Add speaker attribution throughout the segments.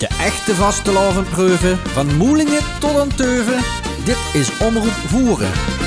Speaker 1: De echte vastelavondpreuven, van Moelingen tot aan Teuven. Dit is Omroep Voeren.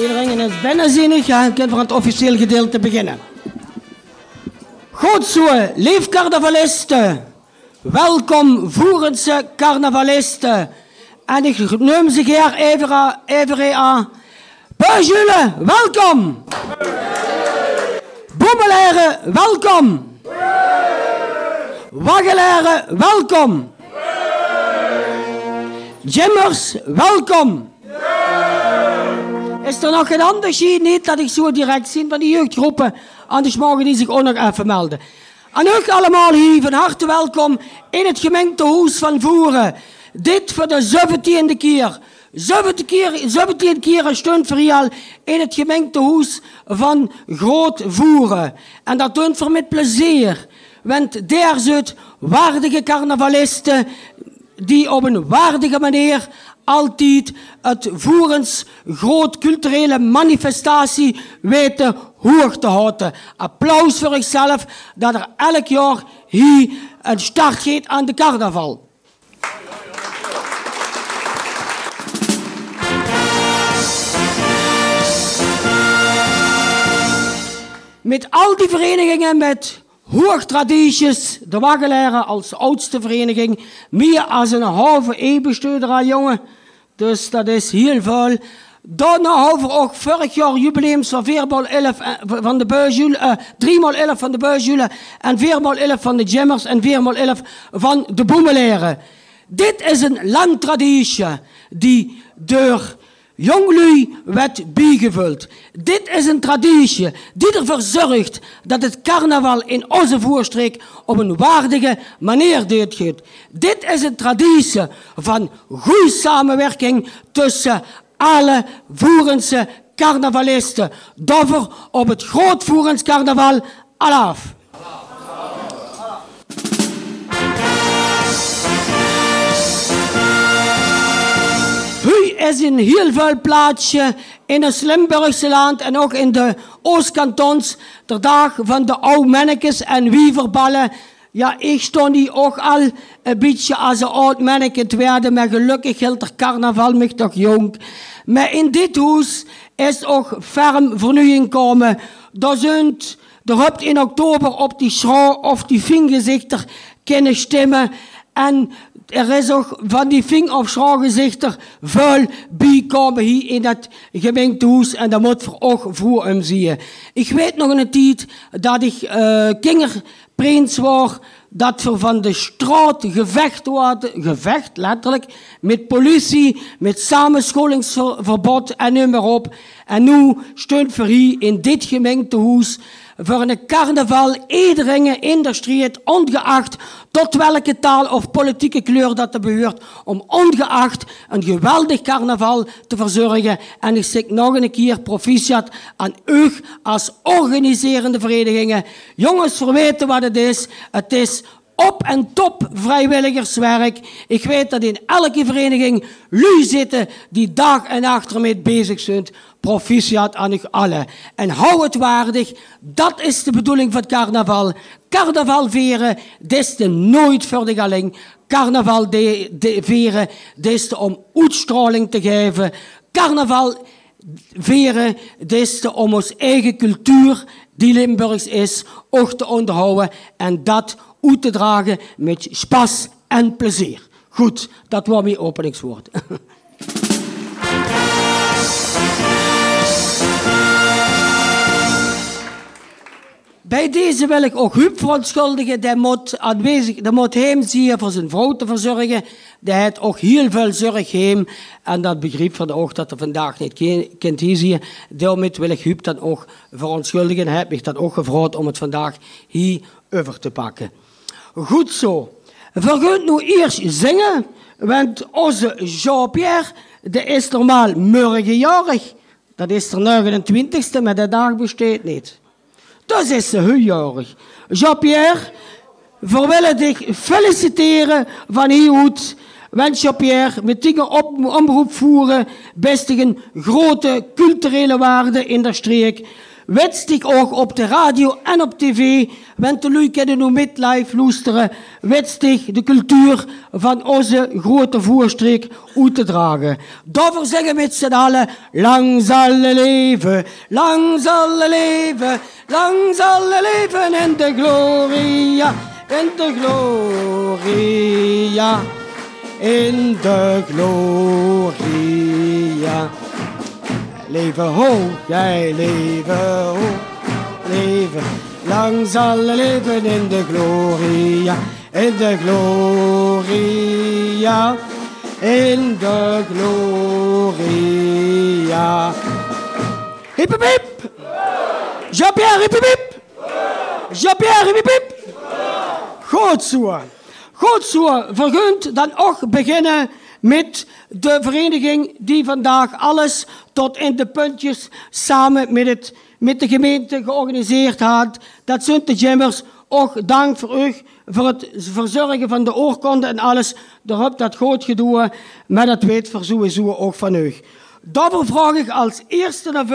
Speaker 2: Iedereen is bijna zinnig. Ja, voor het officiële gedeelte beginnen. Goed zo, lief carnavalisten. Welkom Voerense carnavalisten. En ik neem ze hier even, even aan. Welkom. Boemeleren, welkom. Waggeleren, welkom. Jimmers, welkom. Is er nog een ander zie niet dat ik zo direct van die jeugdgroepen? Anders mogen die zich ook nog even melden. En ook allemaal hier van harte welkom in het gemeentehuis van Voeren. Dit voor de 17e keer. 17 keer, 17 keer een stund voor in het gemeentehuis van Groot Voeren. En dat doen we met plezier. Want daar zit waardige carnavalisten die op een waardige manier altijd het voerens groot culturele manifestatie weten hoog te houden. Applaus voor zichzelf dat er elk jaar hier een start geeft aan de carnaval. Met al die verenigingen met hoogtradities, de Waggelaren als oudste vereniging, meer als een halve eeuw bestuurder al jongen. Dus dat is heel veel. Daarna hebben we ook vorig jaar jubileum van 4 11 van de Beujule, uh, 3 11 van de Beujule en 4 11 van de Jammers en 4 11 van de Boemeleren. Dit is een lang traditie die door jonglui werd bijgevuld. Dit is een traditie die ervoor zorgt dat het carnaval in onze voorstreek op een waardige manier gaat. Dit is een traditie van goede samenwerking tussen alle Voerense carnavalisten. Doffer op het Groot Voerens carnaval. Alaf. Is in heel veel plaatsen in het Limburgse land en ook in de Oostkantons de dag van de mannetjes en wieverballen. Ja, ik stond hier ook al een beetje als een oud manneke te werden, maar gelukkig hield er carnaval me toch jong. Maar in dit huis is ook ferm vernieuwing komen. Daar zijn er hebt in oktober op die schrouw of die vingezichter kunnen stemmen. En er is ook van die ving- of schrouwgezichter vuil bijkomen hier in dat gemeentehuis. En dat moet voor ook voor hem zien. Ik weet nog een tijd dat ik uh, kingerprins was. Dat er van de straat gevecht wordt, gevecht letterlijk, met politie, met samenscholingsverbod en noem maar op. En nu steunt voor hier in dit gemeentehuis voor een carnaval iedereen in de street, ongeacht tot welke taal of politieke kleur dat er behoort, om ongeacht een geweldig carnaval te verzorgen. En ik zeg nog een keer proficiat aan u als organiserende verenigingen. Jongens, verweten wat het is. Het is op en top vrijwilligerswerk. Ik weet dat in elke vereniging lui zitten die dag en nacht ermee bezig zijn. Proficiat aan u allen. En hou het waardig. Dat is de bedoeling van het carnaval. Carnaval veren, dat is de nooit voor de galing. Carnaval de, de veren, dat is de om uitstraling te geven. Carnaval veren, dat is de om ons eigen cultuur, die Limburgs is, ook te onderhouden. En dat uit te dragen met spas en plezier. Goed, dat was mijn openingswoord. Bij deze wil ik ook Huub verontschuldigen. Die moet aanwezig, die moet hem zien voor zijn vrouw te verzorgen. Die heeft ook heel veel zorg. En dat begreep van de oog dat er vandaag niet kind hier zie. Daarmee wil ik Huub dan ook verontschuldigen. Hij heeft mij dan ook gevraagd om het vandaag hier over te pakken. Goed zo. Gaan nu eerst zingen, want onze Jean-Pierre, de is normaal morgenjarig. Dat is de 29ste, maar de dag besteedt niet. Dus is ze heel jarig. Jean-Pierre, we willen dich feliciteren van hieruit. Wens Jean-Pierre met dingen op, omroep voeren, bestigen grote culturele waarden in de streek wenst ik ook op de radio en op tv, want de kunnen nu met live luisteren, wenst ik de cultuur van onze grote voerstreek uit te dragen. Daarvoor zeggen we met z'n allen, lang zal leven, lang zal leven, lang zal leven in de gloria, in de gloria, in de gloria. Leven hoog, jij leven hoog, leven. Lang zal leven in de gloria, in de gloria, in de gloria. Hip hip hip! Jean-Pierre, hip hip hip! Jean-Pierre, hip hip hip! Goed zo. Goed zo. Vergunt dan ook beginnen met de vereniging die vandaag alles tot in de puntjes samen met, het, met de gemeente georganiseerd had. Dat zijn de Jimmers. Ook dank voor u voor het verzorgen van de oorkonde en alles. Daar dat groot gedoe, maar dat weet voor sowieso ook van u. Daarvoor vraag ik als eerste naar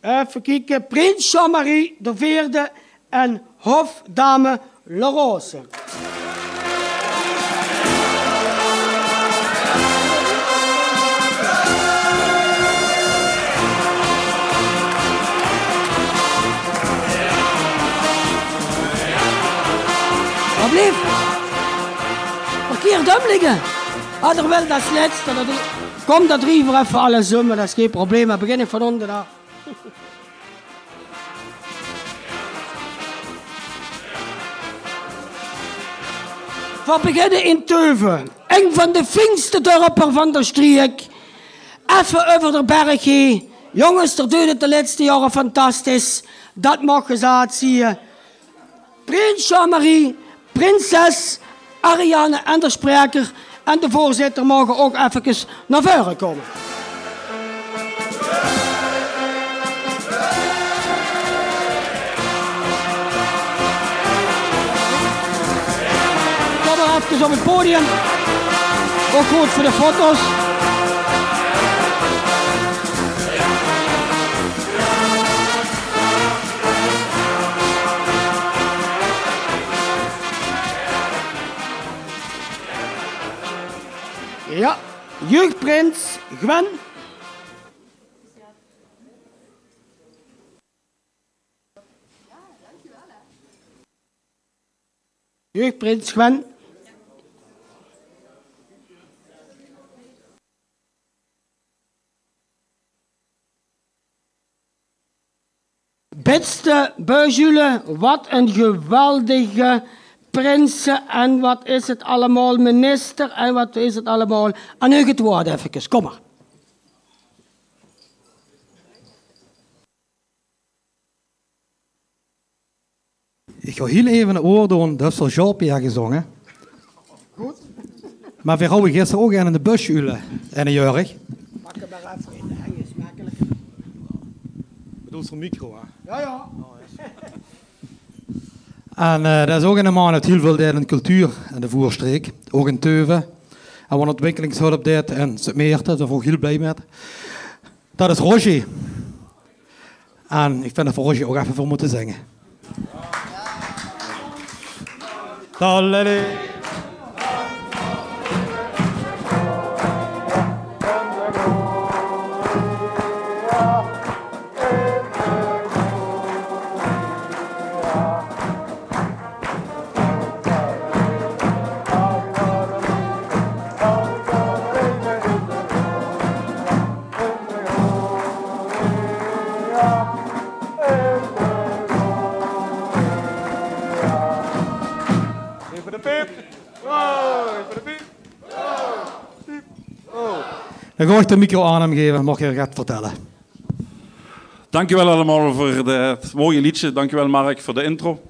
Speaker 2: Even kijken. Prins Jean-Marie de Veerde en hofdame Rose. Wel dat laatste. Dat Kom dat riever even alle zummen, dat is geen probleem. We beginnen van onder daar. We beginnen in Teuven. Een van de fijnste dorpen van de streek. Even over de berg heen. Jongens, er doet de laatste jaren fantastisch. Dat mag gezegd zien. Prins Jean-Marie prinses Ariane en de spreker en de voorzitter mogen ook even naar voren komen. Kom maar even op het podium. Ook goed voor de foto's. Jeugdprins Gwen. Jeugdprins Gwen. Beste Beuzule, wat een geweldige prinsen en wat is het allemaal minister en wat is het allemaal. Aan u het woord even, kom maar.
Speaker 3: Ik ga heel even een oor doen, dat is voor Jean-Pierre gezongen.
Speaker 2: Goed.
Speaker 3: Maar we houden gisteren ook in de busjulen en een jurk.
Speaker 2: Pak hem maar even in, hij is smakelijk.
Speaker 3: Bedoel zo'n micro, hè?
Speaker 2: Ja, ja.
Speaker 3: En uh, dat is ook een man uit heel veel in de cultuur en de voerstreek. Ook in Teuven. En wat ontwikkelingshulp deed in Sint-Meerten, daar ben ik heel blij mee. Dat is Roger. En ik vind dat voor Roger ook even voor moeten zingen. Tallele. Ik de micro aan hem geven, mag je gaat vertellen.
Speaker 4: Dankjewel allemaal voor het mooie liedje. Dankjewel Mark voor de intro.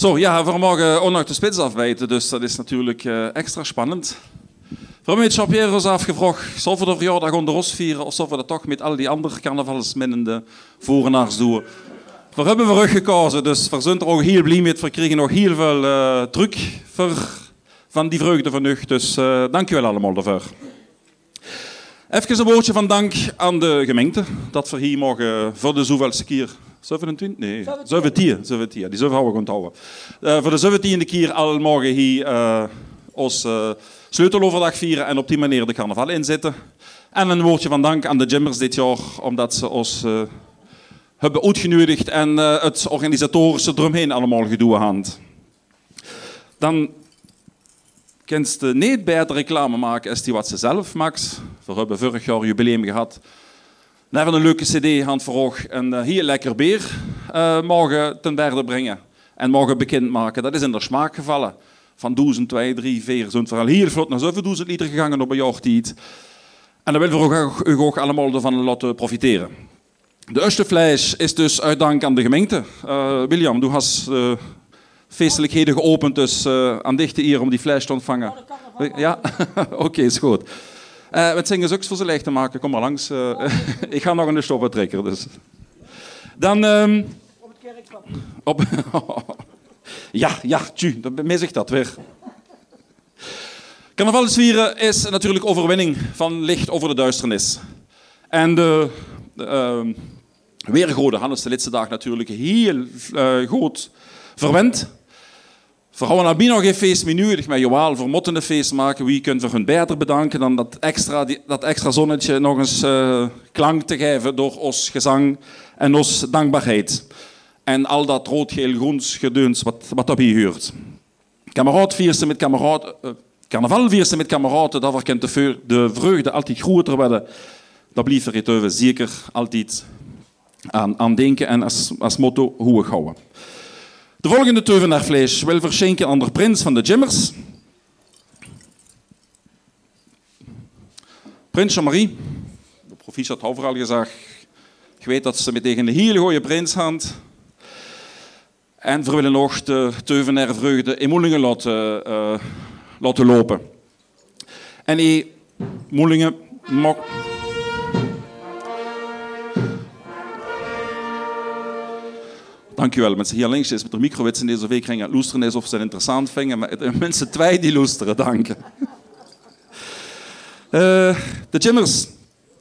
Speaker 4: Zo, ja, we mogen nog de spits afwijten, dus dat is natuurlijk uh, extra spannend. We hebben met Jean-Pierre ons afgevraagd, zullen we de verjaardag onder Ros vieren of zullen dat toch met al die andere carnavalsminnende vorenaars doen? We hebben we gekozen, dus we zijn er ook heel blij mee. We kregen nog heel veel uh, druk van die vreugde van u, dus uh, dankjewel allemaal daarvoor. Even een woordje van dank aan de gemeente, dat we hier mogen voor de zoveelste keer 27? Nee, 17. 17. Die zullen we gewoon onthouden. Uh, voor de 17e keer al morgen hier uh, ons uh, sleuteloverdag vieren en op die manier de carnaval inzetten. En een woordje van dank aan de Jimmers dit jaar, omdat ze ons hebben uitgenodigd en het organisatorische eromheen allemaal gedoe hand. Dan kent de niet beter reclame maken als die wat ze zelf maakt. We hebben vorig jaar jubileum gehad naar een leuke cd aan het en uh, hier lekker bier uh, mogen ten berde brengen en mogen bekend maken. Dat is in de smaak gevallen. Van 1000, 2, 3, 4, zo'n verhaal. Hier vlot naar zoveel duizend liter gegaan op een jaar tijd. En daar willen we u ook allemaal ervan laten profiteren. De eerste vlees is dus uit dank aan de gemeente. Uh, William, du hast uh, feestelijkheden geopend, dus uh, aan dichte hier om die vlees te ontvangen. Ja, oké, okay, is goed. Uh, met zingen ook voor ze leeg te maken. Kom maar langs. Uh, ik ga nog een stoppen trekken. Dus. Dan... Um, op het kerkpad. Op, ja, ja, tju, dan mis ik dat weer. Carnavalsvieren is natuurlijk overwinning van licht over de duisternis. En de, de uh, weergoden hadden de laatste dag natuurlijk heel uh, goed verwend. We gaan Albino geen feest Joal voor motten een feest maken. Wie kunt we hun beter bedanken dan dat extra, dat extra zonnetje nog eens uh, klank te geven door ons gezang en ons dankbaarheid. En al dat rood-geel-groens gedeuns wat, wat daarbij hoort. Kameraad viersen met kameraad, uh, carnaval viersen met kameraden, dat kent de, de vreugde altijd groter worden. Dat blijft er zeker altijd aan, aan denken en als, als motto hoe we houden. De volgende teuvenaarvlees wil verschenken aan de prins van de Jimmers. Prins Jean-Marie, de proficiat had overal gezegd, ik weet dat ze met tegen een hele goede prins hand. En we willen nog de teuvenaar vreugde in Moelingen laten, uh, laten lopen. En die Moelingen mag... Dankjewel. Mensen hier links is met de microwits in deze week gingen loesteren is of ze het interessant vinden. Maar het- mensen twee die loesteren, dank. je. Eh, de Jimmers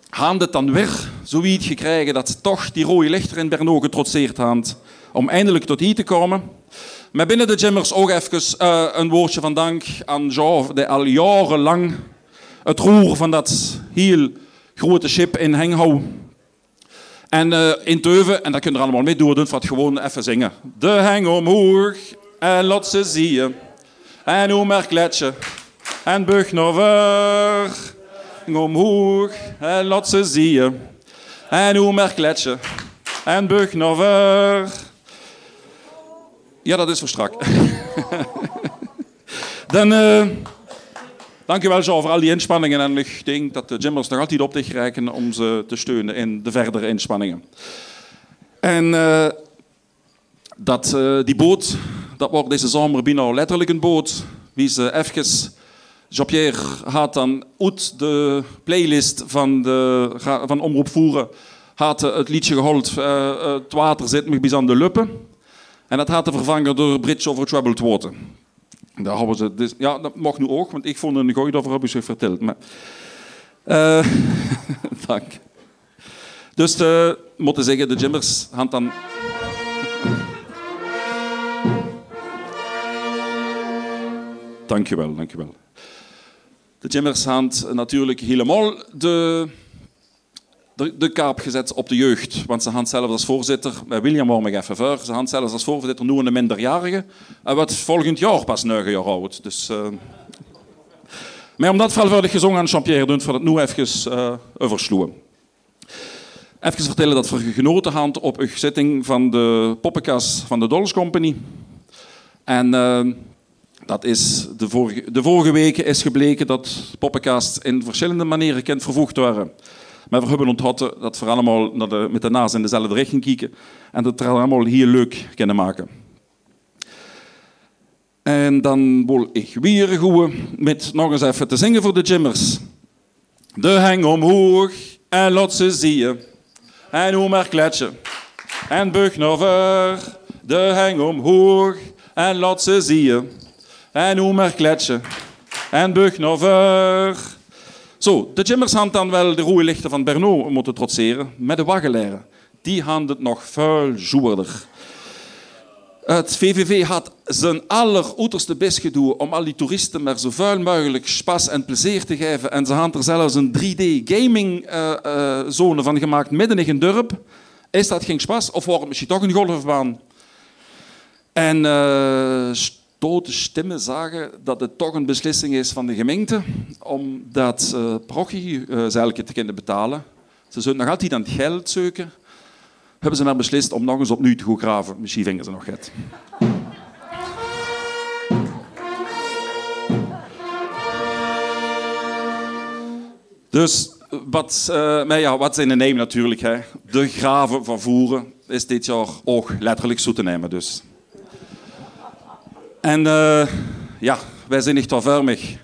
Speaker 4: gaan het dan weer zoiets gekregen dat ze toch die rode lichter in Berno getrotseerd hebben om eindelijk tot hier te komen. Maar binnen de Jimmers ook even eh, een woordje van dank aan Jean, die al jarenlang het roer van dat heel grote schip in heng houdt. En eh, in Teuven, en dat kun je er allemaal mee doen, doen we het gewoon even zingen. De heng omhoog en laat ze zien. En hoe merk kletje en bug naar ver. Omhoog en laat ze zien. En hoe kletje en bug ver. Ja, dat is voor strak. Dan, eh dankjewel Jean voor al die inspanningen. En ik denk dat de Jimmers nog altijd op zich om ze te steunen in de verdere inspanningen. En eh, dat, eh, die boot, dat wordt deze zomer bijna letterlijk een boot. Wie ze even... Jean-Pierre had dan uit de playlist van, de, van Omroep Voeren had het liedje eh, eh, Het water zit me bis aan de luppen. En dat had te vervangen door Bridge over Troubled Water. Daar hebben ze, dus, ja, dat mag nu ook, want ik vond een gooi, daarvoor heb ik ze verteld. Maar, eh, dank. Dus de, moeten zeggen, de Jimmers gaan dan... Dankjewel, dankjewel. De Jimmers gaan natuurlijk helemaal de, de, de kaap gezet op de jeugd. Want ze gaan zelfs als voorzitter, bij William wou me even voor, ze gaan zelfs als voorzitter nu een minderjarige. En wat volgend jaar pas 9 jaar oud. Dus, eh, Maar omdat veelvuldig gezongen aan Jean-Pierre voor het nu even uh, oversloegen. Even vertellen dat we genoten hebben op een zitting van de poppenkast van de Dolls Company. En eh, dat is de, vorige, de vorige weken is gebleken dat poppenkast in verschillende manieren kan vervoegd worden. Maar we hebben onthouden dat we allemaal naar de, met de naast in dezelfde richting kijken en dat we het allemaal heel leuk kunnen maken. En dan wil ik weer goed met nog eens even te zingen voor de Jimmers. De heng omhoog en laat ze zien. En hoe maar kletsen. En bug naar ver. De heng omhoog en laat ze zien. En hoe maar kletsen. En bug naar ver. Zo, de Jimmers gaan dan wel de rode lichten van Berno moeten trotseren. Met de waggeleren. Die gaan het nog veel zoerder. Het VVV had zijn alleruiterste best gedaan om al die toeristen maar zo vuil mogelijk spas en plezier te geven. En ze hadden er zelfs een 3D-gaming-zone van gemaakt midden in een dorp. Is dat geen spas? Of wordt het misschien toch een golfbaan? En uh, stoute stemmen zagen dat het toch een beslissing is van de gemeente om dat uh, prochie uh, te kunnen betalen. Ze zullen nog altijd aan het geld zoeken hebben ze maar beslist om nog eens opnieuw te gaan graven. Misschien vinden ze nog het. Dus wat, uh, maar ja, wat zijn de neem natuurlijk. Hè? De graven van Voeren is dit jaar ook letterlijk zo te nemen. Dus. En uh, ja, wij zijn niet vermig.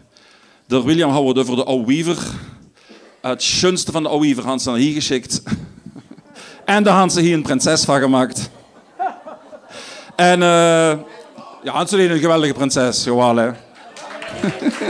Speaker 4: De William houden over de oude Weaver. Het schönste van de oude Weaver ze naar hier geschikt. En hebben ze hier een prinses van gemaakt. En uh, ja, Anselin een geweldige prinses, gewoon hè.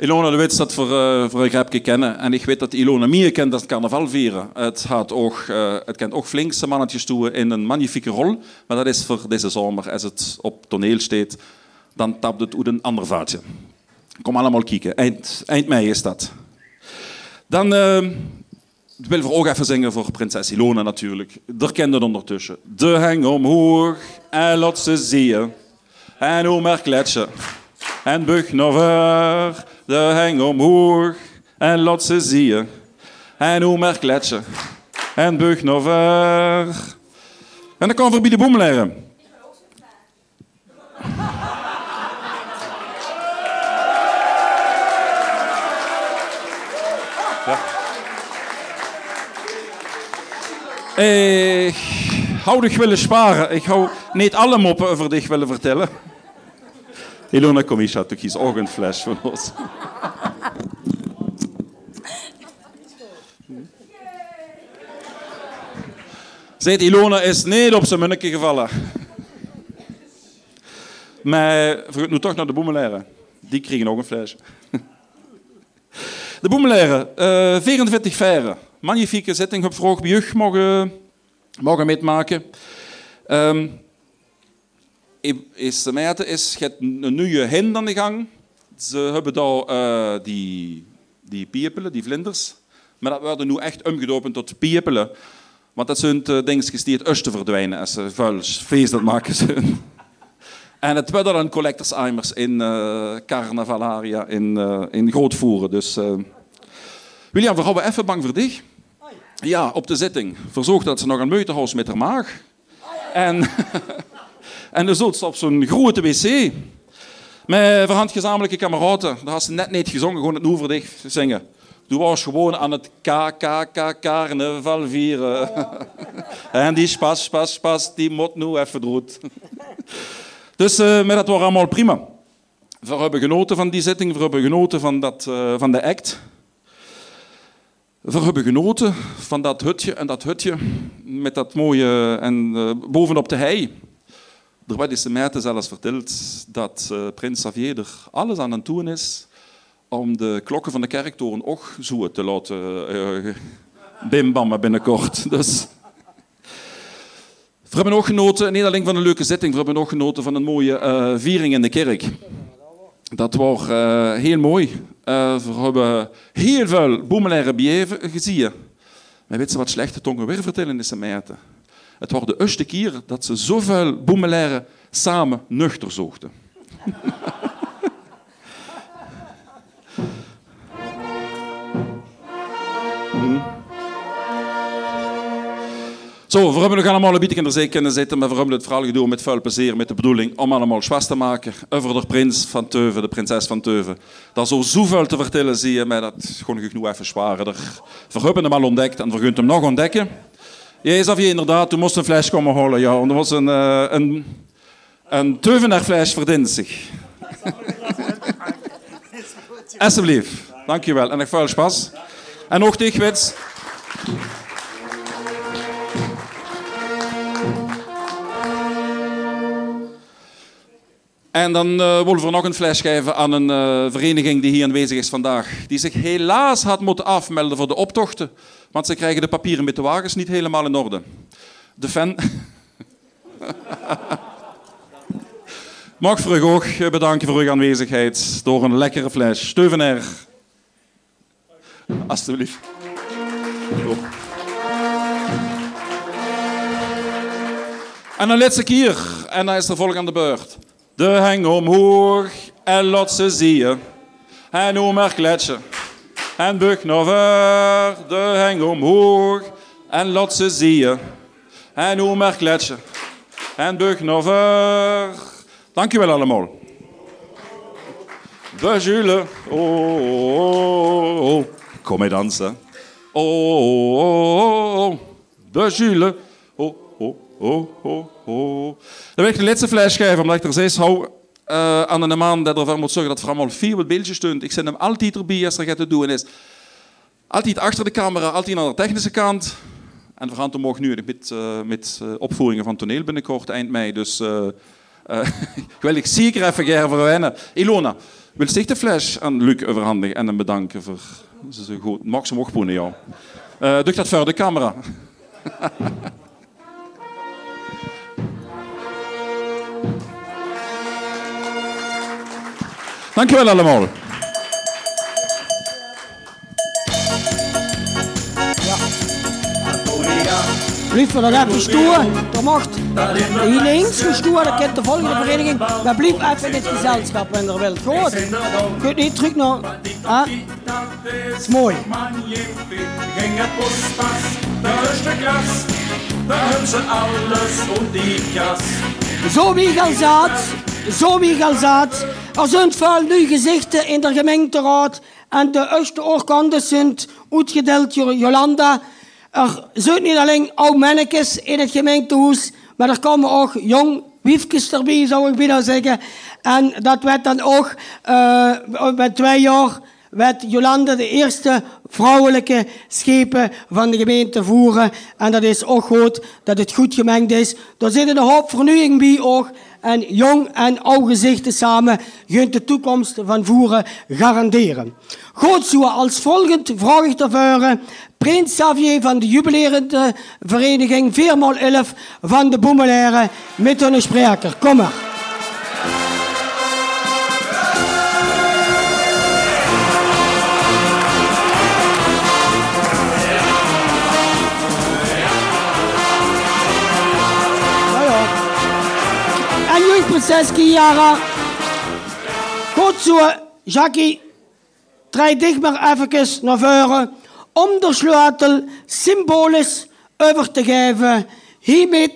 Speaker 4: Ilona de Wit staat voor, uh, voor een grapje kennen. En ik weet dat Ilona meer kent dat carnaval vieren. Het, gaat ook, uh, het kent ook flink zijn mannetjes toe in een magnifieke rol. Maar dat is voor deze zomer, als het op toneel staat, dan tapt het uit een ander vaatje. Kom allemaal kijken. Eind, eind mei is dat. Dan uh, willen we ook even zingen voor prinses Ilona natuurlijk. Der kende het ondertussen. De heng omhoog en laat ze zien. En hoe maar. En bug naar. De heng omhoog en laat ze zien. En hoe maar kletsen. En bug naar ver. En dan kan de boem leren. Ik hou dich willen sparen. Ik hou niet alle moppen over dich willen vertellen. Ilona Komisha kies his organ flash voor ons. Zegt Ilona is neer op zijn munnetje gevallen. Maar nu toch naar de boemelaren. Die kregen ook een flesje. De boemelaren, eh, 44 vijren. Magnifieke zetting op vroeg bij mogen, mogen metmaken. Ehm, is de meten is, je een nieuwe hind aan de gang. Ze hebben daar uh, die, die piepelen, die vlinders. Maar dat worden nu echt omgedoopt tot piepelen. Want dat zijn dingetjes die het oosten verdwijnen als ze vuil feest dat maken ze. En het werden dan collectorseimers in uh, carnavalaria, in, uh, in grootvoeren. Dus. William, we gaan even bang voor dich. Ja, op de zitting. Verzocht dat ze nog een meuterhuis met haar maag. En, en dan zult ze op zo'n grote wc. Met verhand gezamenlijke kameraden. Daar had ze net niet gezongen, gewoon het dich zingen. Toen was gewoon aan het KKK carnaval vieren. en die spas, spas, spas, die moet nu even dood. dus uh, maar dat was allemaal prima. We hebben genoten van die zitting, we hebben genoten van, dat, uh, van de act. We hebben genoten van dat hutje en dat hutje met dat mooie en uh, bovenop de hei. Er werd de meiden zelfs verteld dat uh, prins Xavier er alles aan het doen is om de klokken van de kerktoren ook zo te laten uh, bimbammen binnenkort. Dus. We hebben ook genoten, niet alleen van een leuke zitting, we hebben ook genoten van een mooie uh, viering in de kerk. Dat was heel mooi. We hebben heel veel boemelaire bieven gezien. Maar weet je wat slechte tongen weer vertellen is meten? Het was de eerste keer dat ze zoveel boemelaire samen nuchter zochten. Zo, we hebben nog allemaal een beetje in de zee kunnen zitten, maar we hebben het vooral gedaan met vuil plezier, met de bedoeling om allemaal schwas te maken over de prins van Teuven, de prinses van Teuven. Dat zo zoveel te vertellen, zie je, maar dat ik nu even zwaarder. We hebben hem al ontdekt en we kunnen hem nog ontdekken. Xavier, inderdaad, toen moest een fles komen halen, ja. Er was een, uh, een, een Teuvenaarfles verdient zich. Alsjeblieft, dankjewel. En nog veel spas. En nog dichtwits. En dan uh, willen we nog een fles geven aan een uh, vereniging die hier aanwezig is vandaag. Die zich helaas had moeten afmelden voor de optochten. Want ze krijgen de papieren met de wagens niet helemaal in orde. De fan... Mag voor ook bedanken voor uw aanwezigheid door een lekkere fles. Steuvenair. Alsjeblieft. En een laatste keer. En dan is de volgende beurt. De heng omhoog en laat ze zien. En hoe maar kletsen. En buk naar ver. De heng omhoog en laat ze zien. En hoe maar kletsen. En buk naar ver. Dankjewel allemaal. De Jules. Oh, oh, oh, Kom mee dansen. Oh, oh, oh, De Jules. Oh, oh, oh, oh, oh. Dan wil ik de laatste fles geven, omdat ik er steeds hou uh, aan een man dat ervoor moet zorgen dat allemaal vier beeldjes steunt. Ik zet hem altijd erbij als er gaat te doen is. Altijd achter de camera, altijd aan de technische kant. En we gaan toen nu met, uh, met uh, opvoeringen van toneel binnenkort, eind mei. Dus uh, ik wil ik zeker even gaan verwennen. Ilona, wil zich de fles aan Luc overhandigen en hem bedanken voor zijn goed. Mocht poenen, ja. doe dat voor de camera. Dankjewel allemaal.
Speaker 2: Blijf nog even stoer, dat mag. Hier links, stoer, dat kent de volgende vereniging. Maar blijf even in het gezelschap, wanneer er wilt. Goed. Kunt niet terug naar... Ah? is mooi. Ging het postpas, de eerste klas. Daar hebben ze alles om die kas. Zo wie al zat, zo wie al zat. Er zijn veel nieuwe gezichten in de gemeenteraad. En de eerste oorkondes zijn uitgedeeld door Jolanda. Er zijn niet alleen oude mannetjes in het gemeentehuis, maar er komen ook jong wiefjes erbij, zou ik bijna zeggen. En dat werd dan ook uh, met twee jaar werd Jolanda de eerste vrouwelijke schepen van de gemeente voeren. En dat is ook goed dat het goed gemengd is. Er zit een hoop vernieuwing bij ook. En jong en oud gezichten samen gunt de toekomst van voeren garanderen. Goed zo, als volgend vraag ik te Prins Xavier van de jubilerende vereniging 4x11 van de Boemelaren met een spreker. Kom maar. Prinses Kiara. Goed zo, Jackie. Draai dich maar even naar voren om de sleutel symbolisch over te geven. Hiermee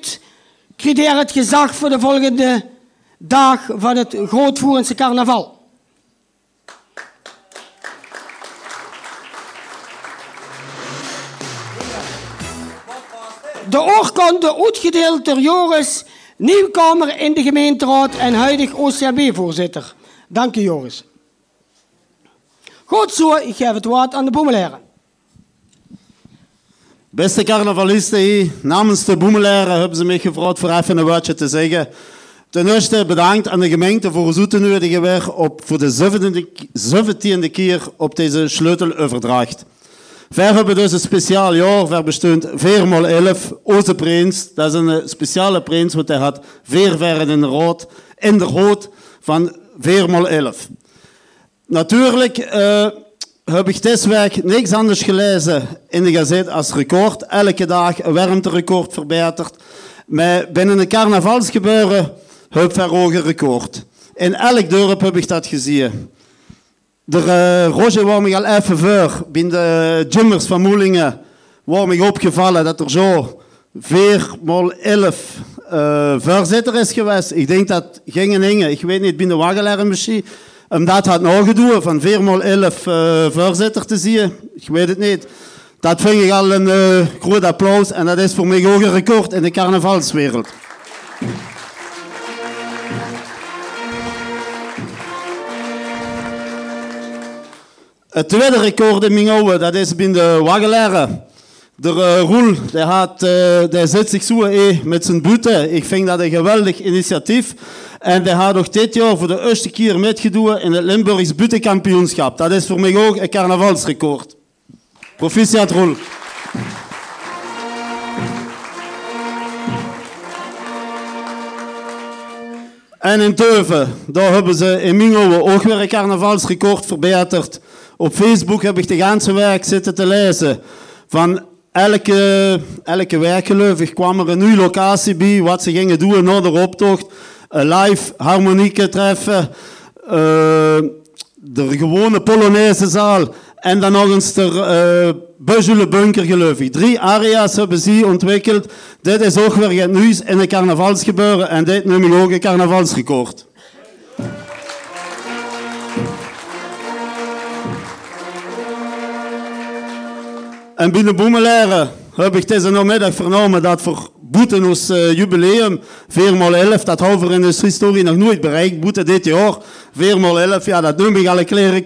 Speaker 2: krijg je het gezag voor de volgende dag van het Grootvoerense carnaval. De oorkonde uitgedeeld door Joris Nieuwkomer in de gemeenteraad en huidig OCB-voorzitter. Dank u, Joris. Goed zo, ik geef het woord aan de boemelaren.
Speaker 5: Beste carnavalisten, namens de boemelaren hebben ze mij gevraagd voor even een woordje te zeggen. Ten eerste bedankt aan de gemeente voor het uitnodigen weer op voor de zeventiende keer op deze sleuteloverdracht. We hebben dus een speciaal jaar. We bestond 4 x 11 Onze prins. Dat is een eh, speciale prins, want hij had vier verren in rood. In de rood van 4 x 11. Natuurlijk uh, heb ik deze week niks anders gelezen in de gazet als record. Elke dag een warmterecord verbeterd. Maar binnen een carnavalsgebeuren heb ik een record. In elk dorp heb ik dat gezien. De uh, Roger al even voor. Bij de jummers van Moelingen was me opgevallen dat er zo 4 mal 11 uh, voorzitter is geweest. Ik denk dat ging en Inge, ik weet niet, binnen Wagelaar misschien, om dat had nagedaan van 4 mal 11 uh, voorzitter te zien. Ik weet het niet. Dat vind ik al een uh, groot applaus en dat is voor mij ook een record in de carnavalswereld. Het tweede record in mijn dat is binnen de Wagelaren. De uh, Roel, die, had, uh, die zet zich zo eh, met zijn boete. Ik vind dat een geweldig initiatief. En die had ook dit jaar voor de eerste keer metgedaan in het Limburgs butenkampioenschap. Dat is voor mij ook een carnavalsrecord. Proficiat Roel. En in Teuven, daar hebben ze in Mingowe ook weer een carnavalsrecord verbeterd. Op Facebook heb ik de hele week zitten te lezen. Van elke, elke kwam er een nieuwe locatie bij. Wat ze gingen doen na de optocht. Een live harmonieke treffen. Uh, de gewone Polonaise zaal. En dan nog eens de uh, Bunker geloof ik. Drie area's hebben ze ontwikkeld. Dit is ook weer het nieuws in een carnavalsgebeuren. En dit noem ik ook een carnavalsrecord. En binnen Boemelaren heb ik deze namiddag vernomen dat voor Boete ons uh, jubileum, 4x11, dat hebben in de historie nog nooit bereikt. Boete dit jaar, 4x11, ja, dat noem ik al een klein.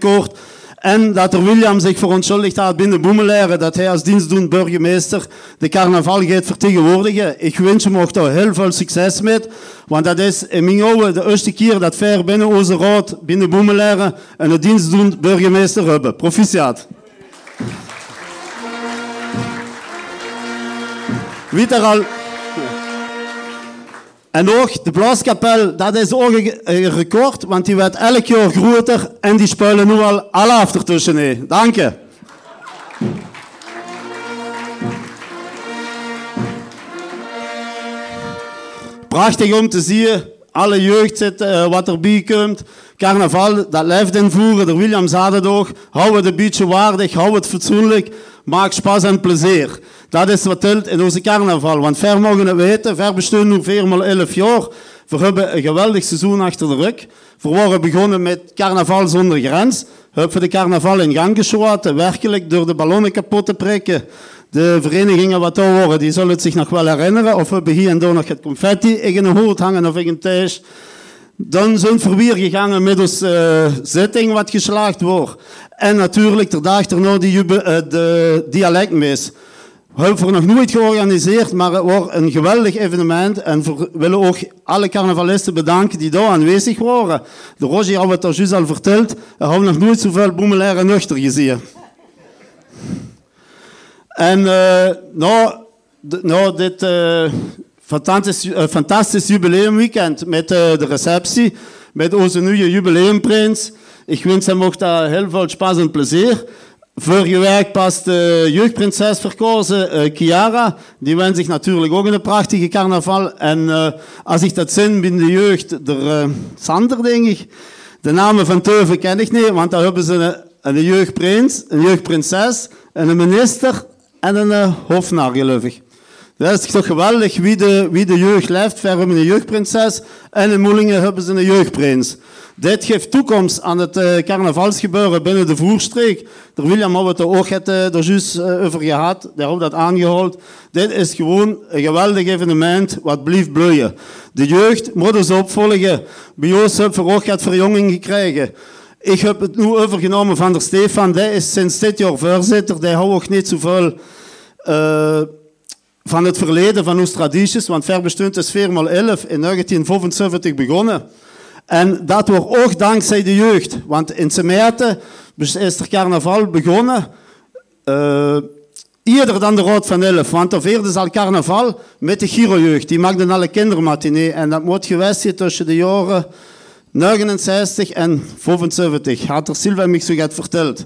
Speaker 5: En dat er William zich verontschuldigd had binnen Boemelaren, dat hij als dienstdoend burgemeester de carnaval gaat vertegenwoordigen. Ik wens hem ook heel veel succes mee, want dat is in mijn ogen de eerste keer dat ver binnen onze raad, binnen Boemelaren, een dienstdoend burgemeester hebben. Proficiat. Weet er al. En ook de blaaskapel, dat is ook een record, want die werd elk jaar groter en die spelen nu al alle after tussenin. Dank je. Prachtig om te zien. Alle jeugd zit, uh, wat erbij komt. Carnaval, dat blijft invoeren. De William zei het. Hou het een beetje waardig, hou het fatsoenlijk. Maak spas en plezier. Dat is wat telt in onze carnaval. Want ver mogen we weten, ver bestaan nu 4 x 11 jaar. We hebben een geweldig seizoen achter de rug. We waren begonnen met carnaval zonder grens. We hebben de carnaval in gang geschoten, werkelijk door de ballonnen kapot te prikken. De verenigingen wat daar horen, die zullen het zich nog wel herinneren. Of we hebben hier en daar nog het confetti in een hangen of in een thuis. Dan zijn we weer gegaan onze uh, zitting wat geslaagd wordt. En natuurlijk de dag erna die uh, de dialectmis. Het nog nooit georganiseerd, maar het wordt een geweldig evenement. En we willen ook alle carnavalisten bedanken die daar aanwezig waren. De Roger had het al juist al verteld. We hebben nog nooit zoveel boemelaire nuchter gezien. En uh, nou, nou, dit uh, fantastisch, jubileumweekend met de receptie, met onze nieuwe jubileumprins. Ik wens hem ook daar heel veel spaas en plezier. Vorige week pas de jeugdprinses verkozen, uh, Chiara. Die wens zich natuurlijk ook een prachtige carnaval. En uh, als ik dat zin binnen de jeugd, de uh, Sander denk ik. De namen van Teuven ken ik niet, want daar hebben ze een, een jeugdprins, een jeugdprinses, en een minister en een hofnar, geloof ik. Dat is toch geweldig wie de, wie de jeugd leeft. Ver hebben jeugdprinses en in Moelingen hebben ze een jeugdprins. Dit geeft toekomst aan het uh, carnavalsgebeuren binnen de voerstreek. De William had het ook het, uh, er juist uh, over gehad. Daar hebben dat aangehaald. Dit is gewoon een geweldig evenement wat blijft bloeien. De jeugd moet ons opvolgen. Bij ons hebben we ook verjonging gekregen. Ik heb het nu overgenomen van de Stefan. Die is sinds dit jaar voorzitter. Die houdt ook niet zoveel van het verleden, van onze tradities. Want ver bestond is 4 x 11 in 1975 begonnen. En dat wordt ook dankzij de jeugd. Want in Semeerte is er carnaval begonnen. Uh, eerder dan de Rood van Elf. Want er vierde al carnaval met de Giro-jeugd. Die maakten alle kindermatinee. En dat moet geweest zijn tussen de jaren 69 en 75. Had er Silva mij zo verteld.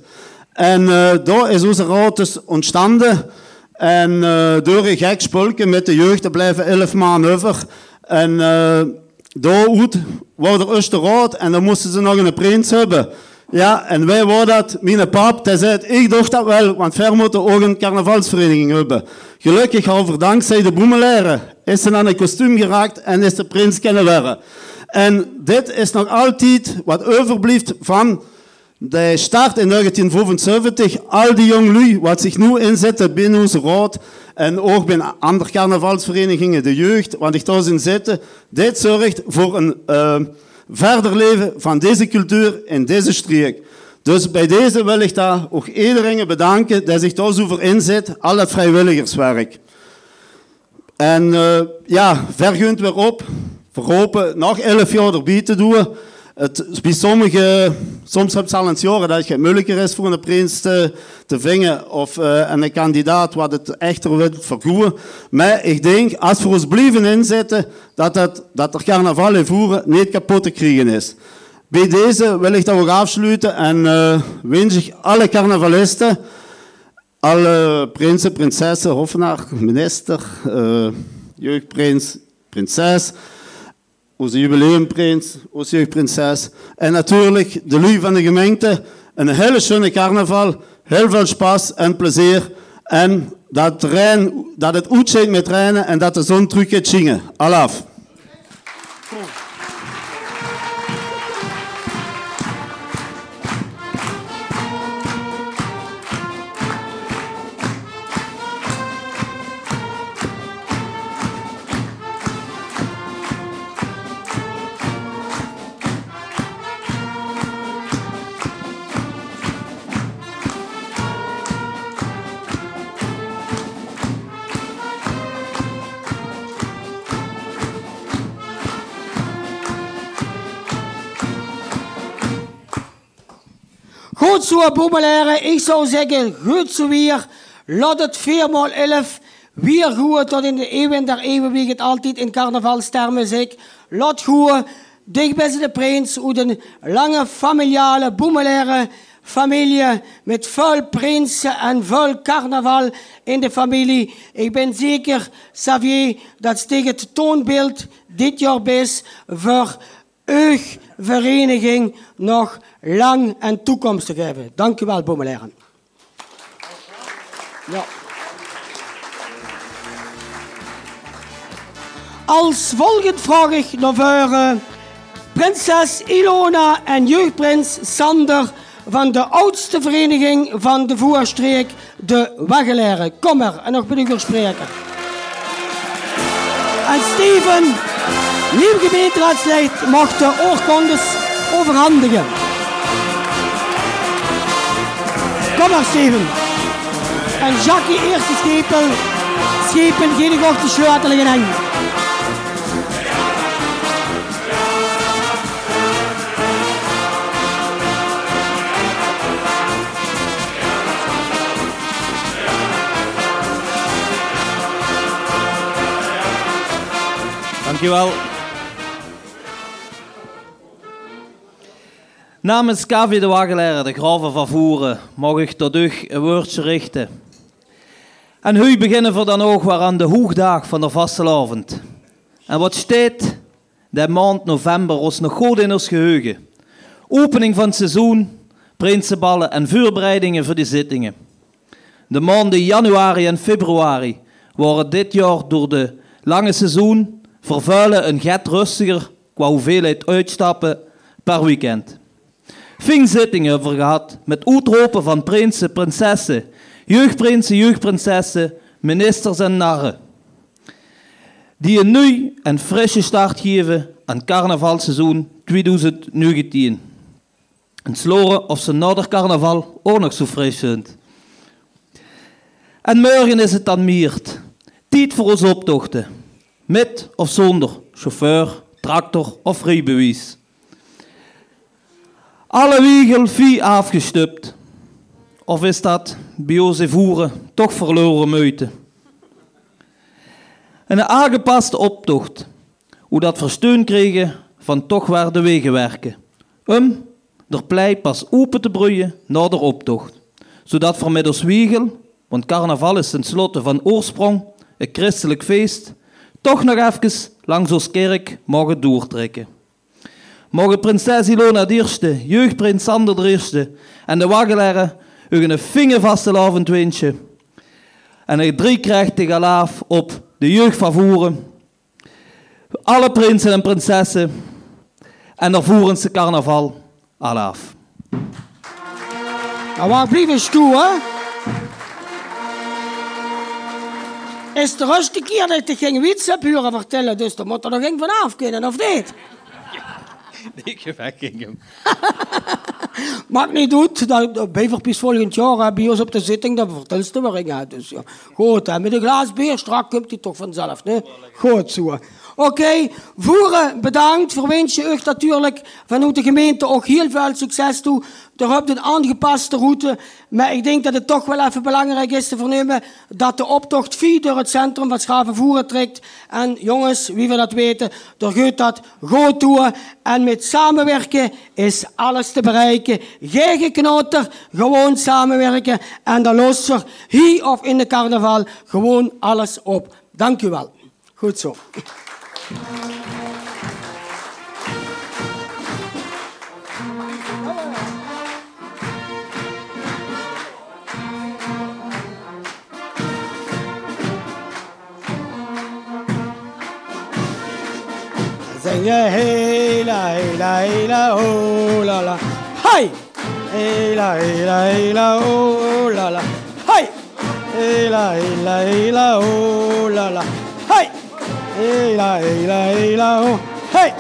Speaker 5: En uh, daar is onze raad dus ontstanden. En uh, door een gek spulken met de jeugd, er blijven elf maanden over. En uh, daar was er Oosterhout en dan moesten ze nog een prins hebben. Ja, en wij waren dat, mijn pap, hij zei, ik dacht dat wel, want ver moeten ook een carnavalsvereniging hebben. Gelukkig, over dankzij de boemeleren, is ze aan een kostuum geraakt en is de prins kennen werden. En dit is nog altijd wat overblijft van de start in 1975. Al die jongelui wat zich nu inzetten binnen onze raad en ook binnen andere carnavalsverenigingen, de jeugd, wat ik thuis in zitten, dit zorgt voor een uh, verder leven van deze cultuur in deze streek. Dus bij deze wil ik daar ook iedereen bedanken die zich zo voor inzet, al het vrijwilligerswerk. En uh, ja, vergunt weer op, verhopen nog elf jaar erbij te doen. Het, bij sommige, soms heb je al een jaren dat het moeilijker is voor een prins te, te vingen of uh, een kandidaat wat het echter wil vergoeden. Maar ik denk, als we ons blijven inzetten, dat, het, dat er carnaval in voeren niet kapot te krijgen is. Bij deze wil ik dat ook afsluiten en uh, wens ik alle carnavalisten, alle prinsen, prinsessen, hofnaar, minister, uh, jeugdprins, prinses, onze jubileumprins, onze jeugdprinses. En natuurlijk de lui van de gemeente. Een hele schöne carnaval. Heel veel spaas en plezier. En dat, rein, dat het goed met trainen en dat de zon terug gaat zingen. Alaf.
Speaker 2: Goed zo, boemeleren. Ik zou zeggen, goed zo weer. Laat het 4 x 11 weer goed tot in de eeuwen der eeuwen, wie het altijd in carnavalstermen zeg. Laat goed, dicht bij de prins, hoe een lange familiale, boemelere familie met veel prinsen en veel carnaval in de familie. Ik ben zeker, Xavier, dat steekt het toonbeeld dit jaar is voor uw vereniging nog lang en toekomstig hebben. Dank u wel, Boemeleren. Ja. Als volgend vraag ik naar voor prinses Ilona en jeugdprins Sander van de oudste vereniging van de Voerstreek, de Waggeleren. Kom er, en nog ben ik spreken. En Steven Nieuw gemeenteraadslid mag de oorkondes overhandigen. Kom maar, Steven. En Jackie, eerste schepel. Schepen, geen gochte sleutelingen hang.
Speaker 6: Dankjewel. Namens KV de Wagelaren, de graven van Voeren, mag ik tot u een woordje richten. En nu beginnen we dan ook weer aan de hoogdag van de vastelavond. En wat staat de maand november ons nog goed in ons geheugen. Opening van het seizoen, prinsenballen en voorbereidingen voor die zittingen. De maanden januari en februari waren dit jaar door de lange seizoen vervuilen een get rustiger qua hoeveelheid uitstappen per weekend. Ving zittingen hebben we gehad met uitroepen van prinsen, prinsessen, jeugdprinsen, jeugdprinsessen, ministers en narren. Die een nieuw en frisse start geven aan carnavalseizoen 2019. En sloren of ze na carnaval ook nog zo fris vindt. En morgen is het dan miert. Tijd voor onze optochten. Met of zonder chauffeur, tractor of rijbewijs. Alle wiegel vie afgestupt. Of is dat bij onze voeren toch verloren meute? Een aangepaste optocht. Hoe dat versteun kregen van toch waar de wegen werken. Om der plei pas open te broeien na de optocht. Zodat voor wiegel, want carnaval is tenslotte van oorsprong een christelijk feest, toch nog even langs ons kerk mogen doortrekken. Mogen prinses Ilona de eerste, jeugdprins Sander de eerste en de waggelaren u een avondwindje en een driekrächtige laaf op de jeugd van voeren. Alle prinsen en prinsessen en de voerense carnaval alaaf.
Speaker 2: Nou, waar blijven stoel, hè? Is de eerste keer dat ik geen wits heb vertellen, dus er moet er nog een vanaf kunnen, of niet?
Speaker 6: Ik wegging hem.
Speaker 2: Maakt niet uit, dat, Beverpies volgend jaar bij ons op de zitting, dat vertelst er weer in. Dus ja, goed, met een glas bier, strak komt hij toch vanzelf, ne? Goed zo. Oké, voeren, bedankt. Verwens je u natuurlijk vanuit de gemeente ook heel veel succes toe. Er hebt een aangepaste route. Maar ik denk dat het toch wel even belangrijk is te vernemen dat de optocht via door het centrum van Schavenvoeren trekt. En jongens, wie we dat weten, er gaat dat goed toe. En met samenwerken is alles te bereiken. Geen gewoon samenwerken. En dan lost er hier of in de carnaval gewoon alles op. Dank u wel. Goed zo. Zing je hela, hela, hela, oh la la. Hai! Hela, hela, hela, oh la la. Hai! Hela, hela, hela, oh la la. Hai! Hela, hela, hela. Hey!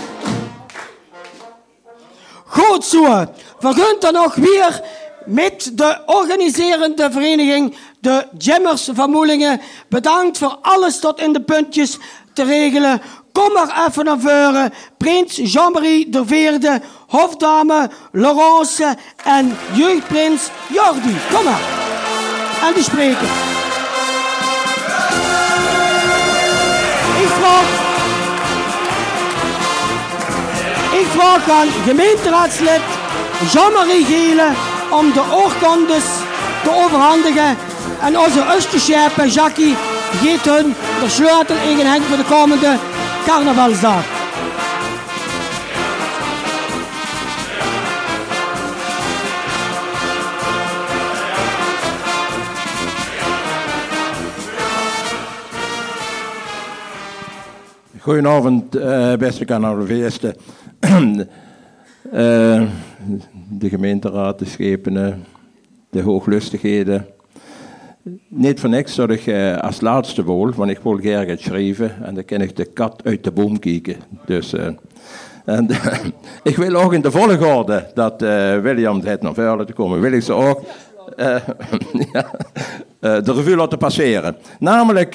Speaker 2: Goed zo. Gaan dan nog weer met de organiserende vereniging, de Jammers van Moelingen. Bedankt voor alles tot in de puntjes te regelen. Kom maar even naar voren. Prins Jean-Marie de Veerde, hofdame Laurence en jeugdprins Jordi. Kom maar. En die spreken. Ik vraag... Aan gemeenteraadslid Jean-Marie Gele om de oorkondes te overhandigen. En onze Oosterschepen, Jackie, geeft hun de sleutel ingehenkt voor de komende carnavalsdag.
Speaker 7: Goedenavond, eh, beste carnavalisten. Eh, de gemeenteraad, de schepenen, de hooglustigheden, niet voor niks dat ik eh, als laatste wil, want ik wil graag schrijven en dan kan ik de kat uit de boom kijken. Dus, eh, en, ik wil ook in de volgorde dat William het naar verder te komen, wil ik ze ook de revue laten passeren. Namelijk,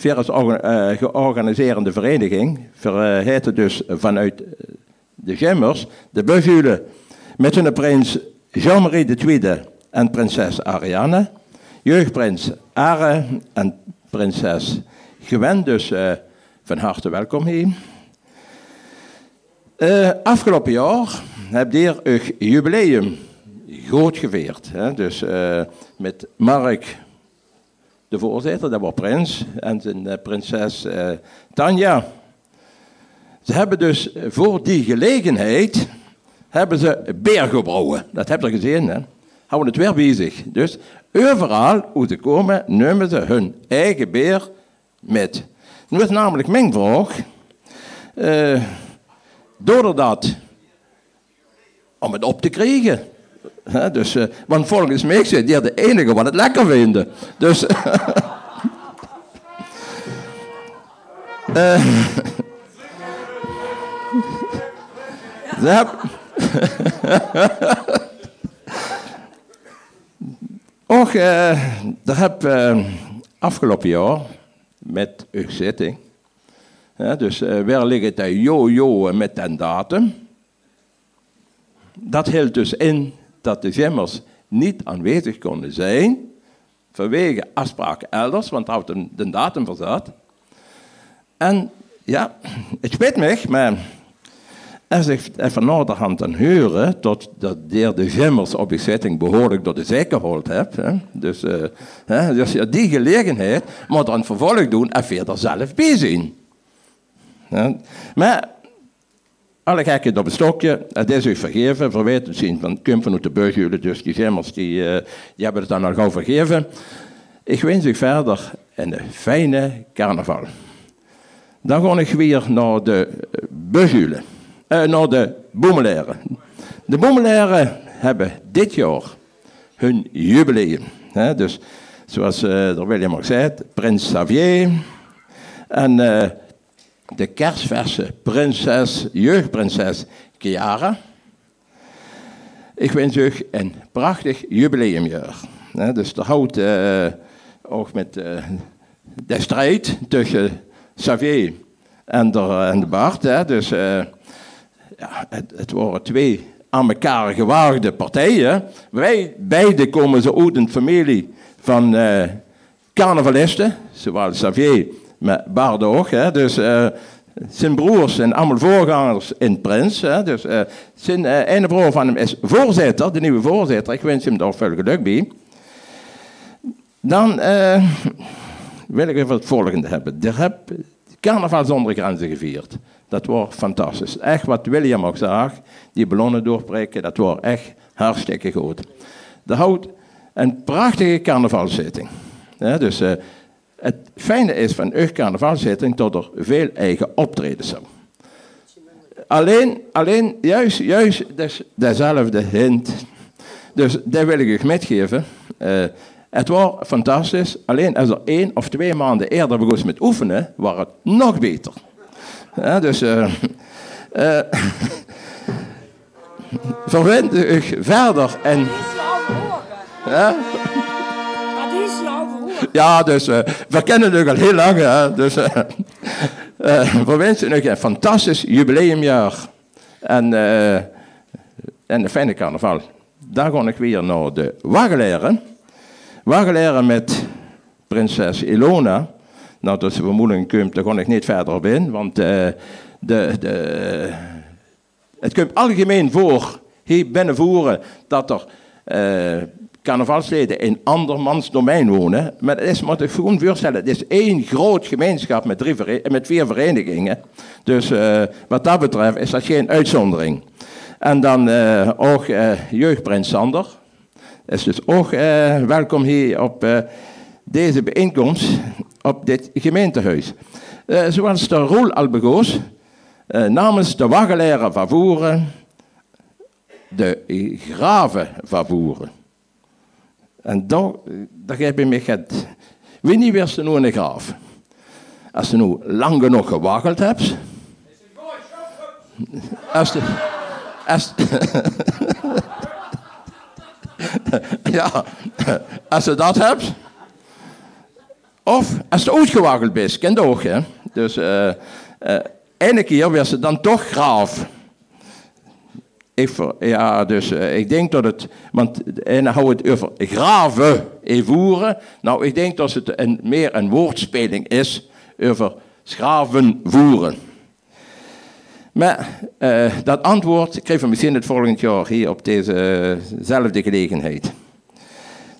Speaker 7: eh orga- eh, georganiserende vereniging verheet het dus vanuit de Gemmers de Beugule met hun prins Jean-Marie II en prinses Ariane, jeugdprins Are en prinses Gwen, dus eh, van harte welkom hier. Eh, afgelopen jaar heb je een jubileum groot gevierd. Hè? Dus eh, met Mark, de voorzitter, dat was prins, en zijn eh, prinses eh, Tanja. Ze hebben dus voor die gelegenheid hebben ze beer gebrouwen. Dat heb je gezien, hè? Houden het weer bezig. Dus overal hoe ze komen, nemen ze hun eigen beer met. Nu is namelijk mijn vraag. eh, doordat om het op te krijgen. Dus, eh, want volgens mij zijn die de enige wat het lekker vinden. Dus. eh. Och, eh, daar heb afgelopen jaar met uw zitting. dus ligt het daar jo-jo met den datum? Dat hield dus in dat de gemmers niet aanwezig konden zijn vanwege afspraken elders, want daar had de datum voor zat. En ja, het spijt me, maar als ik even naderhand dan horen tot dat de de gemmers op de zitting behoorlijk door de zee gehold heb. Dus, eh, dus die gelegenheid moet dan vervolg doen en verder zelf bij zijn. Ja. Maar alle gekheid op een stokje, het is u vergeven, verwijt het zien van Kim vanuit de Beugjulen, dus die gemmers die, eh, die hebben het dan al gauw vergeven. Ik wens u verder een fijne carnaval. Dan ga ik weer naar de Beugjulen, eh, naar de Boemelaren. De Boemelaren hebben dit jaar hun jubileum. Dus zoals eh er William ook zei, Prins Xavier en eh, de kerstverse prinses, jeugdprinses Chiara. Ik wens u een prachtig jubileumjaar. Dus er houdt eh, ook met eh, de strijd tussen Xavier en de, en de Bart. Hè, dus eh, het, het waren twee aan elkaar gewaagde partijen. Wij beide komen zo uit een familie van eh carnavalisten, zowel Xavier, maar Bart ook. Hè, dus eh, zijn broers zijn allemaal voorgangers in Prins. Hè, dus eh, zijn eh, ene broer van hem is voorzitter, de nieuwe voorzitter. Ik wens hem daar veel geluk bij. Dan wil ik even het volgende hebben. Er heb carnaval zonder grenzen gevierd. Dat was fantastisch. Echt wat William ook zag, die ballonnen doorprikken, dat was echt hartstikke goed. Er houdt een prachtige carnavalzitting. Ja, dus het fijne is van uw carnavalzitting dat er veel eigen optredens zijn. Alleen, alleen juist, juist des, dezelfde hint. Dus daar wil ik u metgeven. Eh, het was fantastisch. Alleen als er één of twee maanden eerder begon met oefenen, was het nog beter. Ja, dus eh eh, verwend u verder en... Ja? Ja, dus eh, we kennen het al heel lang. Dus eh, we wensen een fantastisch jubileumjaar. En, en een fijne carnaval. Dan ga ik weer naar de Wageleren. Wageleren met prinses Ilona. Nou, dat is vermoedelijk komt, daar ga ik niet verder op in. Want de, de, het komt algemeen voor, hier binnenvoeren, dat er carnavalsleden in andermans domein wonen. Maar het is, moet ik gewoon voorstellen, het is één groot gemeenschap met, drie met vier verenigingen. Dus eh, wat dat betreft is dat geen uitzondering. En dan eh, ook eh, jeugdprins Sander. Is dus ook welkom hier op deze bijeenkomst op dit gemeentehuis. Eh, zoals de Roel Albegoos, namens de Waggelaren van de Graven van Voeren. En daar, daar heb ik me het. Wanneer werd ze nu in graaf? Als ze nu lang genoeg gewaggeld hebt. Als de, als, ja, als je dat hebt. Of als je uitgewaggeld bent, ken je ook, hè? Dus uh, ene keer werd ze dan toch graaf. Ja, dus eh, ik denk dat het, want en dan houdt het over graven en voeren. Nou, ik denk dat het een, meer een woordspeling is over schraven voeren. Maar eh, dat antwoord krijgen we misschien het volgend jaar hier op dezezelfde gelegenheid.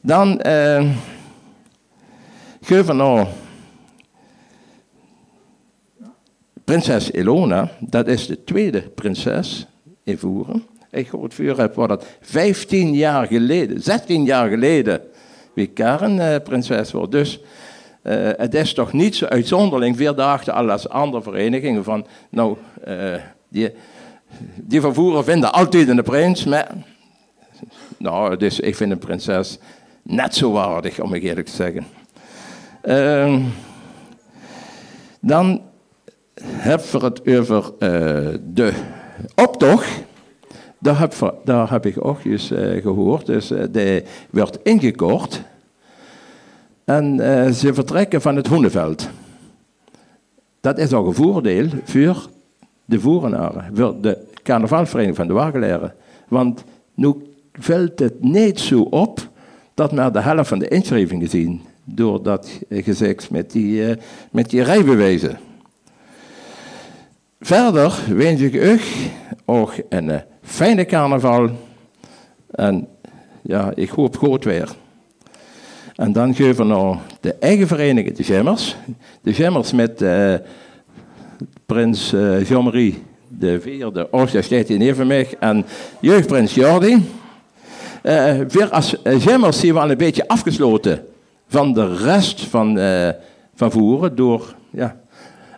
Speaker 7: Dan eh we nou prinses Ilona, dat is de tweede prinses in Voeren. Ik gehoord vuur heb dat 15 jaar geleden, 16 jaar geleden, wie Karen eh, prinses wordt. Dus eh, het is toch niet zo uitzonderlijk, dagen al als andere verenigingen van, nou, eh, die, die van Voeren vinden altijd een prins, maar, nou, dus ik vind een prinses net zo waardig, om ik eerlijk te zeggen. Ehm, dan hebben we het over de optocht. Daar heb, daar heb ik ook eens eh, gehoord. Dus eh, die werd ingekort. En eh, ze vertrekken van het Hoeneveld. Dat is ook een voordeel voor de voerenaren, voor de carnavalvereniging van de Wagelaren. Want nu valt het niet zo op dat maar de helft van de inschrijvingen zien. Door dat gezegd met die, met die rijbewijzen. Verder wens ik u ook eh, fijne carnaval. En ja, ik hoop goed weer. En dan geven we nou de eigen vereniging, de Gemmers. De Gemmers met eh, prins eh, Jean-Marie de vierde, neer mij, en jeugdprins Jordi. Eh weer als Gemmers zien we al een beetje afgesloten van de rest van, eh, van Voeren door, ja,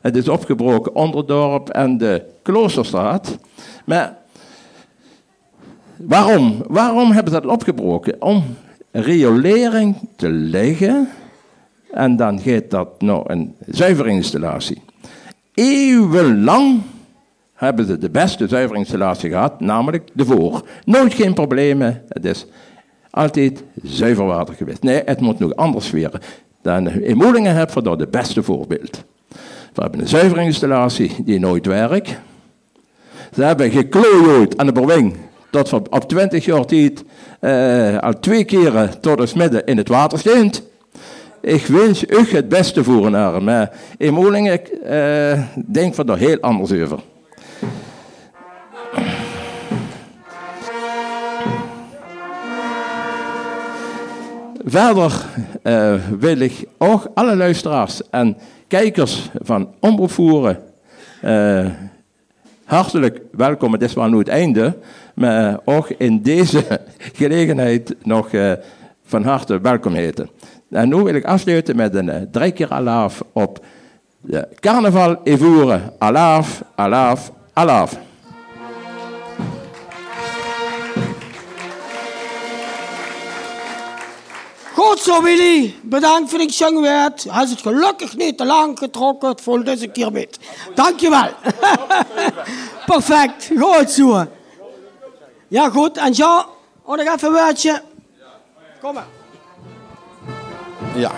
Speaker 7: het is opgebroken Onderdorp en de Kloosterstraat. Maar waarom? Waarom hebben ze dat opgebroken? Om riolering te leggen en dan gaat dat naar een zuiverinstallatie. Eeuwenlang hebben ze de beste zuiverinstallatie gehad, namelijk de voor. Nooit geen problemen, het is altijd zuiver water geweest. Nee, het moet nog anders weer. Dan in Moelingen hebben we daar de beste voorbeeld. We hebben een zuiverinstallatie die nooit werkt. Ze hebben geklooid aan de Berwing. Tot we op 20 jaar tijd eh, al twee keren tot het midden in het water stond. Ik wens u het beste voor een in eh, denk we er heel anders over. Verder eh, wil ik ook alle luisteraars en kijkers van Omroep Voeren hartelijk welkom. Het is wel nu het einde, maar ook in deze gelegenheid nog eh, van harte welkom heten. En nu wil ik afsluiten met een eh, drie keer alaaf op de carnaval in Voeren. Alaaf, alaaf, alaaf.
Speaker 2: Zo, Willy. Bedankt voor het zangwerk. Hij is het gelukkig niet te lang getrokken. Voelt deze keer met. Dankjewel. Perfect. Goed zo. Ja, goed. En oh, nog even een woordje. Kom maar.
Speaker 5: Ja.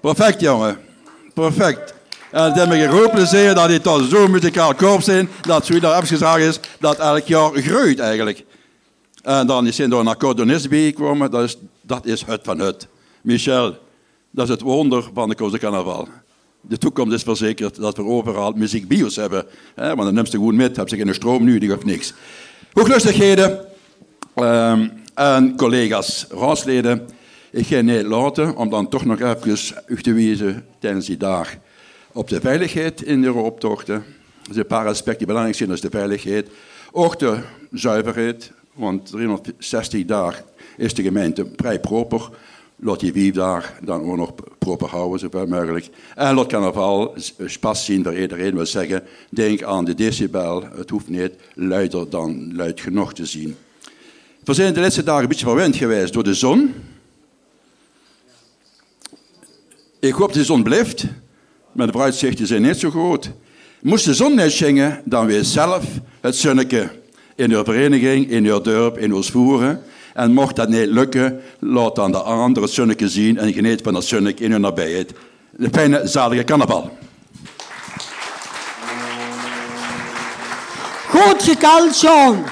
Speaker 8: Perfect, jongen. Perfect. En het heeft me groot plezier dat hij toch zo'n muzikaal korps zijn, dat zoiets daar is, dat elk jaar groeit eigenlijk. En dan is hij door een accordonist bijgekomen, dat is, dat is het van het. Michel, dat is het wonder van de Koze Carnaval. De toekomst is verzekerd dat we overal muziekbios hebben. Hè, want dan neemt ze gewoon met, hebben ze geen stroom nu, die heeft niks. Hooglustigheden ehm, en collega's, raadsleden. Ik ga niet laten om dan toch nog even u te wijzen tijdens die dag op de veiligheid in de optochten. Er zijn een paar aspecten die belangrijk zijn, is de veiligheid. Ook de zuiverheid, want 360 dagen is de gemeente vrij proper. Laat die vijf dagen dan ook nog proper houden, zoveel mogelijk. En laat carnaval spas zien voor iedereen. wil zeggen, denk aan de decibel. Het hoeft niet luider dan luid genoeg te zien. We zijn de laatste dagen een beetje verwend geweest door de zon. Ik hoop dat de zon blijft, maar de vooruitzichten zijn niet zo groot. Moest de zon niet schijnen, dan weer zelf het zonnetje in uw vereniging, in uw dorp, in uw voeren. En mocht dat niet lukken, laat dan de andere zonnetje zien en geniet van dat zonnetje in uw nabijheid. Een fijne, zalige carnaval.
Speaker 2: Goed gekald, Sean.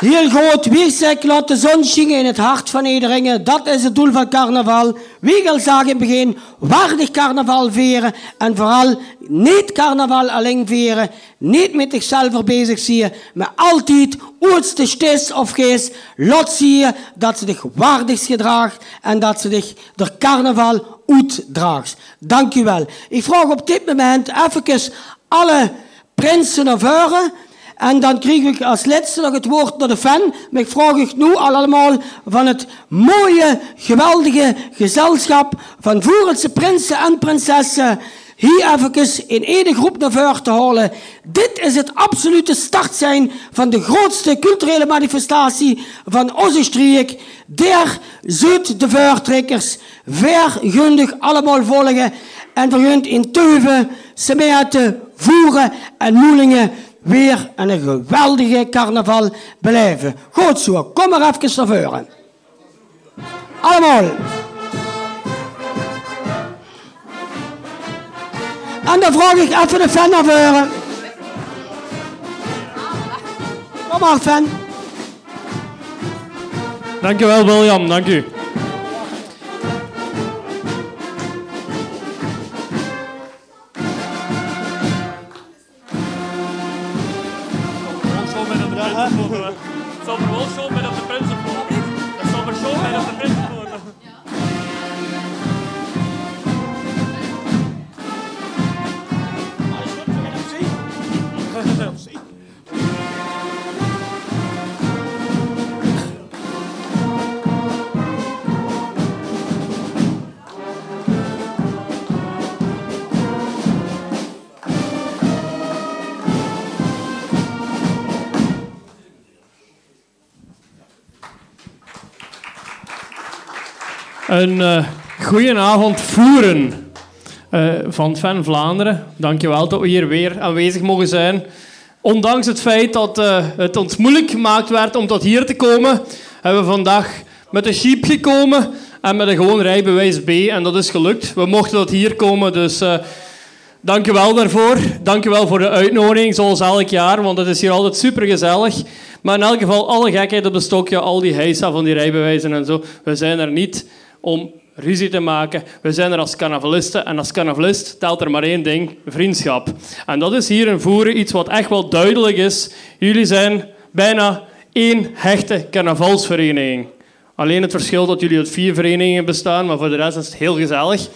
Speaker 2: Heel groot weersek, laat de zon schijnen in het hart van iedereen. Dat is het doel van carnaval. Wie al zag in het begin, waardig carnaval vieren. En vooral niet carnaval alleen vieren. Niet met zichzelf bezig zien. Maar altijd, ooit de stis of geest, laat zien dat ze zich waardig gedraagt. En dat ze zich de carnaval uitdraagt. Dank u wel. Ik vraag op dit moment even alle prinsen naar voren. En dan kreeg ik als laatste nog het woord naar de fan. Maar ik vraag ik nu allemaal van het mooie, geweldige gezelschap van Voerelse prinsen en prinsessen hier even in één groep naar voren te halen. Dit is het absolute start zijn van de grootste culturele manifestatie van onze streek. Der zuid de vuurtrekkers vergundig allemaal volgen en vergunt in Teuven, Semeten, Voeren en Moelingen weer een geweldige carnaval beleven. Goed zo, kom maar even naar voren. Allemaal. En dan vraag ik even de fan naar voren. Kom maar, fan.
Speaker 9: Dankjewel, William. Dank u. Een uh, goeie avond voeren uh, van Fan Vlaanderen. Dankjewel dat we hier weer aanwezig mogen zijn. Ondanks het feit dat uh, het ons moeilijk gemaakt werd om tot hier te komen, hebben we vandaag met een jeep gekomen en met een gewoon rijbewijs B. En dat is gelukt. We mochten tot hier komen, dus dankjewel daarvoor. Dankjewel voor de uitnodiging, zoals elk jaar, want het is hier altijd super gezellig. Maar in elk geval, alle gekheid op de stokje, al die heisa van die rijbewijzen en zo, we zijn er niet om ruzie te maken. We zijn er als carnavalisten en als carnavalist telt er maar één ding, vriendschap. En dat is hier in Voeren iets wat echt wel duidelijk is. Jullie zijn bijna één hechte carnavalsvereniging. Alleen het verschil dat jullie uit vier verenigingen bestaan, maar voor de rest is het heel gezellig.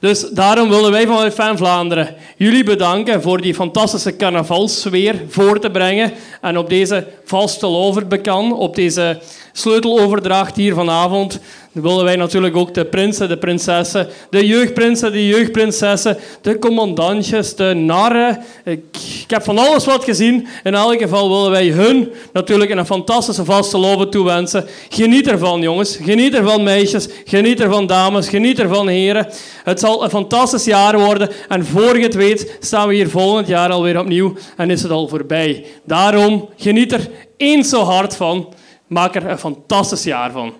Speaker 9: Dus daarom willen wij vanuit Fan Vlaanderen jullie bedanken voor die fantastische carnavalsfeer voor te brengen. En op deze vaste bekan, op deze sleuteloverdracht hier vanavond, dan willen wij natuurlijk ook de prinsen, de prinsessen, de jeugdprinsen, de jeugdprinsessen, de commandantjes, de narren. Ik, heb van alles wat gezien. In elk geval willen wij hun natuurlijk een fantastische vaste loven toewensen. Geniet ervan, jongens. Geniet ervan, meisjes. Geniet ervan, dames. Geniet ervan, heren. Het zal een fantastisch jaar worden. En voor je het weet, staan we hier volgend jaar alweer opnieuw en is het al voorbij. Daarom, geniet er eens zo hard van. Maak er een fantastisch jaar van.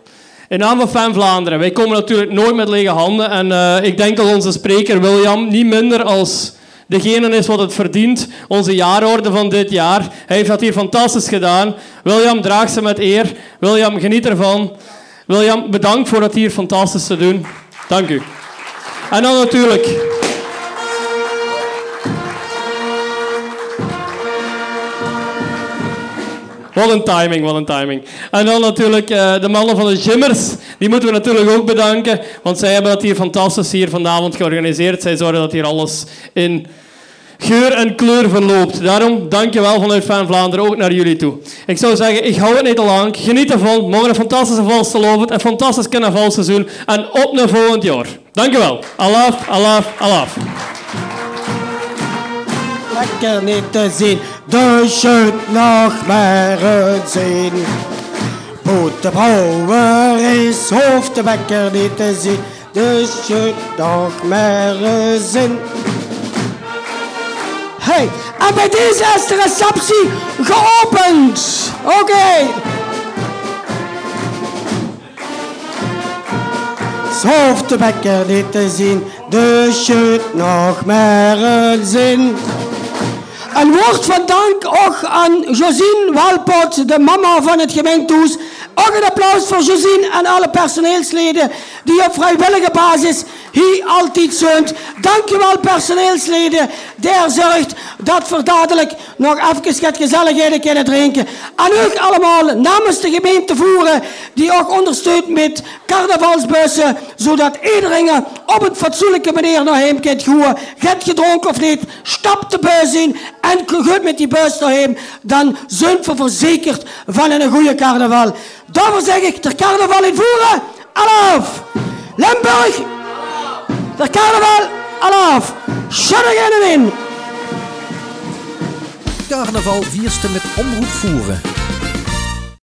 Speaker 9: In naam van Fan Vlaanderen, wij komen natuurlijk nooit met lege handen. En eh, ik denk dat onze spreker William niet minder als degene is wat het verdient. Onze jaarorde van dit jaar. Hij heeft dat hier fantastisch gedaan. William, draag ze met eer. William, geniet ervan. William, bedankt voor dat hier fantastisch te doen. Dank u. En dan natuurlijk... Wat een timing, wat een timing. En dan natuurlijk uh, de mannen van de Jimmers. Die moeten we natuurlijk ook bedanken. Want zij hebben dat hier fantastisch hier vanavond georganiseerd. Zij zorgen dat hier alles in geur en kleur verloopt. Daarom, dankjewel vanuit Fan Vlaanderen ook naar jullie toe. Ik zou zeggen, ik hou het niet te lang. Geniet ervan. Morgen een fantastische valstelovend. Een fantastisch carnavalseizoen. En op naar volgend jaar. Dankjewel. Alaf, alaf, alaf.
Speaker 2: Lekker niet te zien. De shirt nog maar zien. Boet de brouwer is hoofd de wekker niet te zien. De shirt nog maar zien. Hey, en bij deze is de receptie geopend. Oké. Hoofd de wekker niet te zien. De shirt nog maar zin. Een woord van dank ook aan Josine Walpot, de mama van het gemeentehuis. Ook een applaus voor Josine en alle personeelsleden die op vrijwillige basis hier altijd zijn. Dankjewel personeelsleden. Der zorgt dat we dadelijk nog even wat gezelligheden kunnen drinken. En u allemaal namens de gemeente Voeren die ook ondersteunt met carnavalsbussen. Zodat iedereen op een fatsoenlijke manier naar hem kan gaan. Get gedronken of niet, stap de bus in en goed met die bus naar hem. Dan zijn we verzekerd van een goede carnaval. Daarvoor zeg ik, de carnaval in Voeren, alaf! Limburg, de carnaval, alaf! Schudden in!
Speaker 1: Carnaval vierste met omroep voeren.